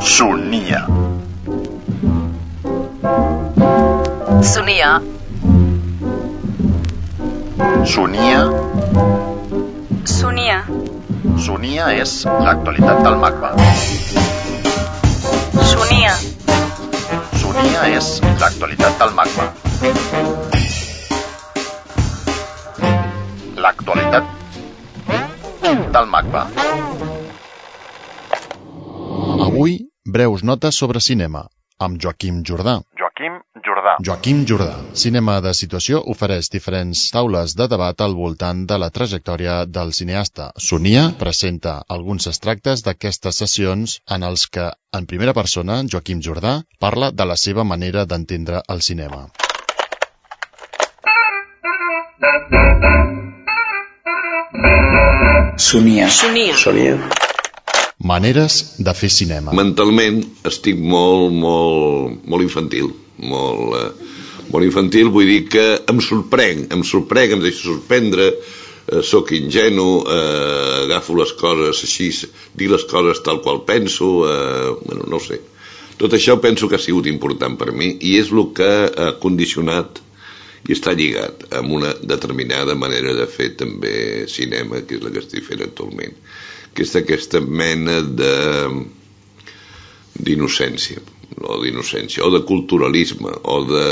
Sonia. Sonia. Sonia. Sonia. Sonia és l'actualitat del MACBA. Breus notes sobre cinema, amb Joaquim Jordà. Joaquim Jordà. Joaquim Jordà. Cinema de situació ofereix diferents taules de debat al voltant de la trajectòria del cineasta. Sonia presenta alguns extractes d'aquestes sessions en els que, en primera persona, Joaquim Jordà parla de la seva manera d'entendre el cinema. Sonia. Sonia. Sonia. Maneres de fer cinema. Mentalment estic molt, molt, molt infantil, molt, eh, molt infantil, vull dir que em sorprenc, em sorprenc, em deixo sorprendre, eh, sóc ingenu, eh, agafo les coses així, dic les coses tal qual penso, eh, bueno, no sé. Tot això penso que ha sigut important per mi i és el que ha condicionat i està lligat amb una determinada manera de fer també cinema, que és la que estic fent actualment, que és aquesta mena de d'innocència, o d'innocència, o de culturalisme, o de...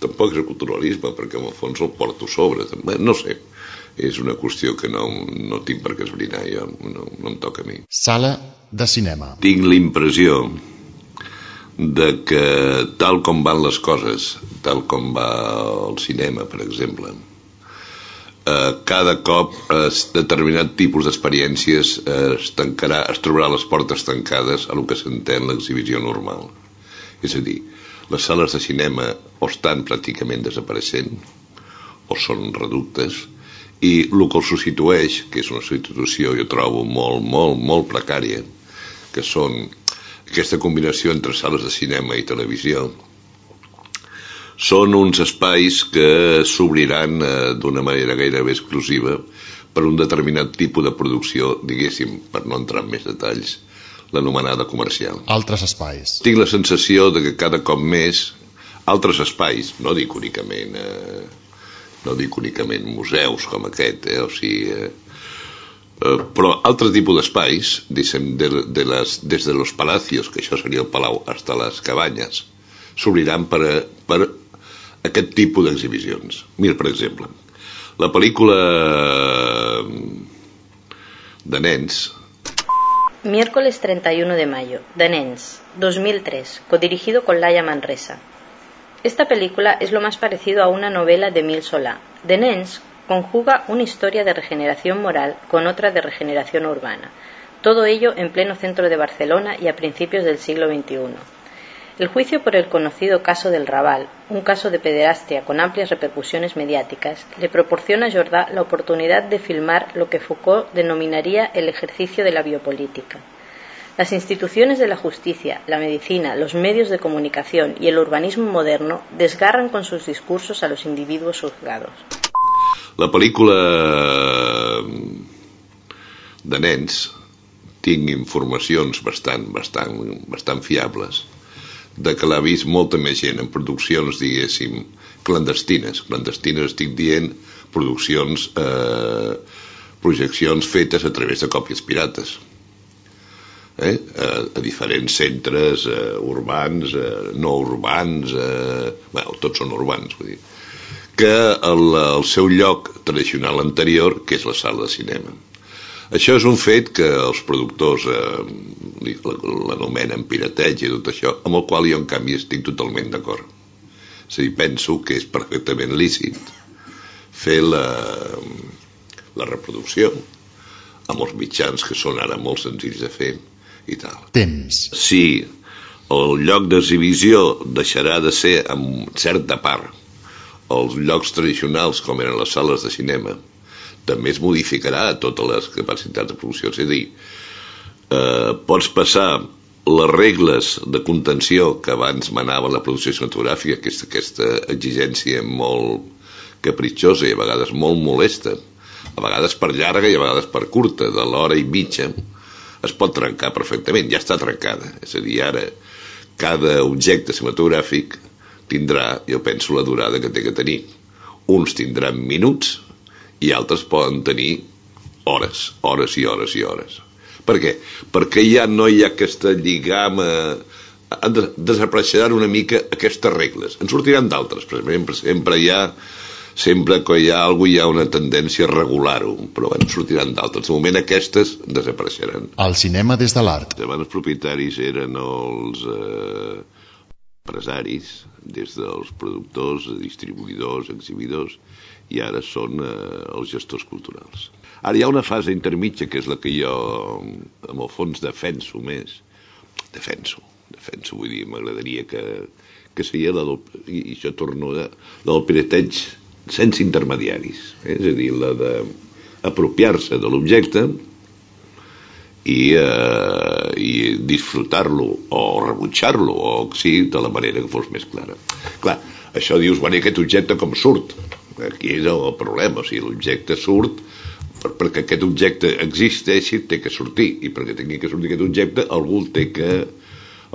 Tampoc és culturalisme, perquè en el fons el porto sobre, també, no sé. És una qüestió que no, no tinc per què esbrinar, jo, no, no em toca a mi. Sala de cinema. Tinc l'impressió de que tal com van les coses, tal com va el cinema, per exemple, eh, cada cop es determinat tipus d'experiències eh, es tancarà, es trobarà les portes tancades a lo que s'entén l'exhibició normal. És a dir, les sales de cinema o estan pràcticament desapareixent o són reductes i el que els substitueix, que és una substitució jo trobo molt, molt, molt precària, que són aquesta combinació entre sales de cinema i televisió, són uns espais que s'obriran eh, d'una manera gairebé exclusiva per un determinat tipus de producció, diguéssim, per no entrar en més detalls, l'anomenada comercial. Altres espais. Tinc la sensació de que cada cop més altres espais, no dic únicament, eh, no dic únicament museus com aquest, eh, o sigui, eh, eh, però altre tipus d'espais, diguéssim, de, de les, des de los palacios, que això seria el palau, hasta les cabanyes, s'obriran per, a- per aquest tipus d'exhibicions. Mira, per exemple, la pel·lícula de nens, Miércoles 31 de mayo, de Nens, 2003, codirigido con Laia Manresa. Esta película es lo más parecido a una novela de Emile Solá. De Nens conjuga una historia de regeneración moral con otra de regeneración urbana. Todo ello en pleno centro de Barcelona y a principios del siglo XXI. El juicio por el conocido caso del Raval, un caso de pederastia con amplias repercusiones mediáticas, le proporciona a Jordà la oportunidad de filmar lo que Foucault denominaría el ejercicio de la biopolítica. Las instituciones de la justicia, la medicina, los medios de comunicación y el urbanismo moderno desgarran con sus discursos a los individuos juzgados. la pel·lícula de nens, tinc informacions bastant, bastant, bastant fiables de que l'ha vist molta més gent en produccions, diguéssim, clandestines. Clandestines estic dient produccions, eh, projeccions fetes a través de còpies pirates. Eh? A, a diferents centres eh, urbans, eh, no urbans, eh, bueno, tots són urbans, vull dir, que el, el seu lloc tradicional anterior, que és la sala de cinema. Això és un fet que els productors eh, l'anomenen pirateig i tot això, amb el qual jo en canvi estic totalment d'acord. És a dir, penso que és perfectament lícit fer la, la reproducció amb els mitjans que són ara molt senzills de fer i tal. Temps. Si el lloc d'exhibició deixarà de ser en certa part els llocs tradicionals com eren les sales de cinema, també es modificarà totes les capacitats de producció. És a dir, eh, pots passar les regles de contenció que abans manava la producció cinematogràfica, aquesta, aquesta exigència molt capritxosa i a vegades molt molesta, a vegades per llarga i a vegades per curta, de l'hora i mitja, es pot trencar perfectament, ja està trencada. És a dir, ara cada objecte cinematogràfic tindrà, jo penso, la durada que té que tenir. Uns tindran minuts i altres poden tenir hores, hores i hores i hores. Per què? Perquè ja no hi ha aquesta lligama desapareixeran una mica aquestes regles. En sortiran d'altres, però sempre, sempre hi ha sempre que hi ha alguna hi ha una tendència a regular-ho, però en sortiran d'altres. De moment aquestes desapareixeran. El cinema des de l'art. Abans els propietaris eren els eh, empresaris, des dels productors, distribuïdors, exhibidors, i ara són eh, els gestors culturals. Ara hi ha una fase intermitja que és la que jo, en el fons, defenso més. Defenso, defenso, vull dir, m'agradaria que, que seria la del, i això torno a, la del pirateig sense intermediaris, eh? és a dir, la d'apropiar-se de l'objecte i, eh, i disfrutar-lo o rebutjar-lo o sí, de la manera que fos més clara. Clar, això dius, bueno, aquest objecte com surt? Aquí és el problema, o sigui, l'objecte surt per, perquè aquest objecte existeixi té que sortir i perquè tingui que sortir aquest objecte algú té que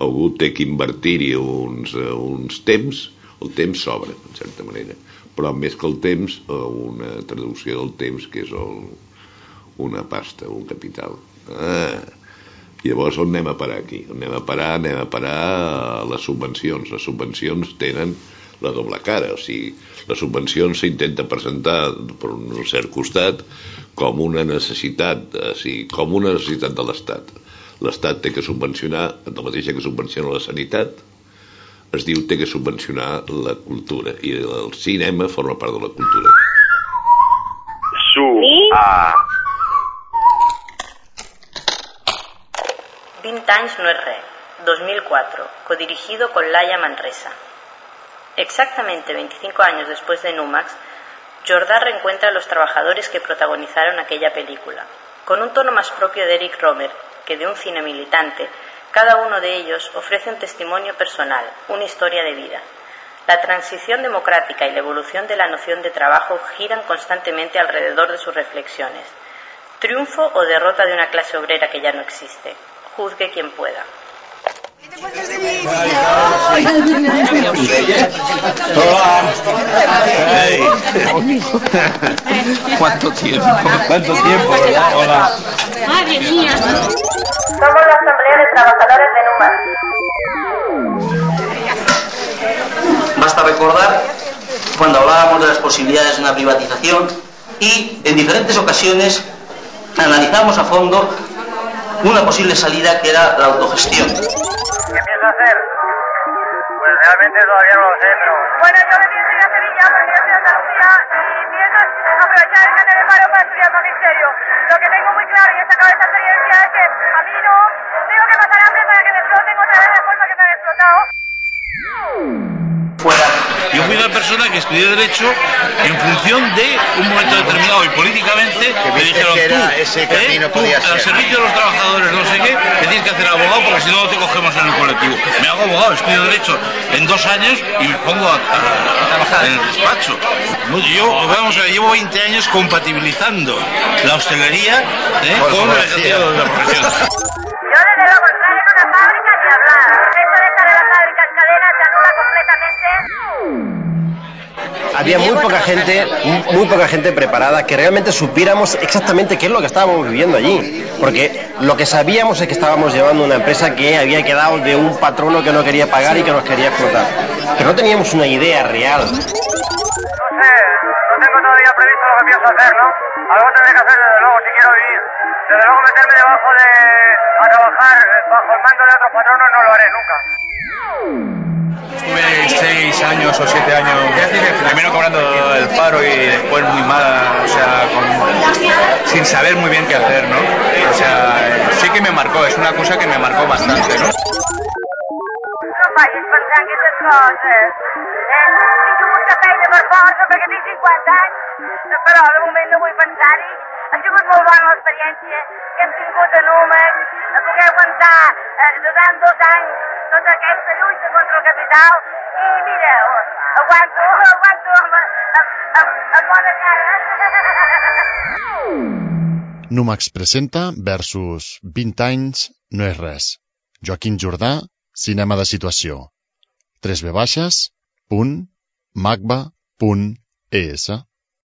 algú té que invertir-hi uns, uns temps el temps sobra, en certa manera però més que el temps una traducció del temps que és el, una pasta, un capital ah, llavors on anem a parar aquí? On anem a parar? Anem a parar les subvencions les subvencions tenen la doble cara, o sigui, les subvencions s'intenta presentar per un cert costat com una necessitat, o sigui, com una necessitat de l'Estat. L'Estat té que subvencionar, el mateix que subvenciona la sanitat, es diu té que subvencionar la cultura i el cinema forma part de la cultura. Su a 20 anys no és res. 2004, codirigido con Laia Manresa. Exactamente 25 años después de Numax, Jordá reencuentra a los trabajadores que protagonizaron aquella película. Con un tono más propio de Eric Romer que de un cine militante, cada uno de ellos ofrece un testimonio personal, una historia de vida. La transición democrática y la evolución de la noción de trabajo giran constantemente alrededor de sus reflexiones. Triunfo o derrota de una clase obrera que ya no existe. Juzgue quien pueda. ¿Cuánto tiempo? ¿Cuánto tiempo? Hola. Madre mía. Somos la Asamblea de Trabajadores de Numax. Basta recordar cuando hablábamos de las posibilidades de una privatización y en diferentes ocasiones analizamos a fondo una posible salida que era la autogestión. ¿Qué pienso hacer? Pues realmente todavía no lo sé. Bueno, yo me pienso ir a Sevilla porque yo soy Andalucía y pienso aprovechar el cambio de paro para estudiar magisterio. Lo que tengo muy claro y he sacado esta experiencia es que a mí no tengo que pasar hambre para que me exploten otra vez la forma que me han explotado. Yo fui una persona que estudió Derecho en función de un momento determinado y políticamente me dijeron que tú, ese camino ¿eh? tú, podía al ser, servicio de los trabajadores, no sé qué, te tienes que hacer abogado porque si no no te cogemos en el colectivo. Me hago abogado, estudio Derecho en dos años y me pongo a, a- trabajar en el despacho. No, Yo, vamos a ver, llevo 20 años compatibilizando la hostelería ¿eh? Con de la profesión. había muy poca gente, muy poca gente preparada que realmente supiéramos exactamente qué es lo que estábamos viviendo allí. Porque lo que sabíamos es que estábamos llevando una empresa que había quedado de un patrono que no quería pagar y que nos quería explotar. Pero no teníamos una idea real. No sé, no tengo todavía previsto lo que pienso hacer, ¿no? Algo tendré que hacer desde luego si quiero vivir. Desde luego meterme debajo de... a trabajar bajo el mando de otros patronos no lo haré nunca. Estuve seis años o siete años, primero cobrando el paro y después muy mal, o sea, con- sin saber muy bien qué hacer, ¿no? O sea, sí que me marcó, es una cosa que me marcó bastante, ¿no? No vagis pensant aquestes coses. Eh? Tinc molta feina per força perquè tinc 50 anys, però de moment no vull pensar-hi. Ha sigut molt bona l'experiència que hem tingut a Númec, a poder aguantar eh, durant dos anys tota aquesta lluita contra el capital i mira, aguanto, aguanto amb, amb, amb, amb bona cara. Numax presenta versus 20 anys no és res. Joaquim Jordà, cinema de situació. 3 v baixes, punt, magba, punt, es.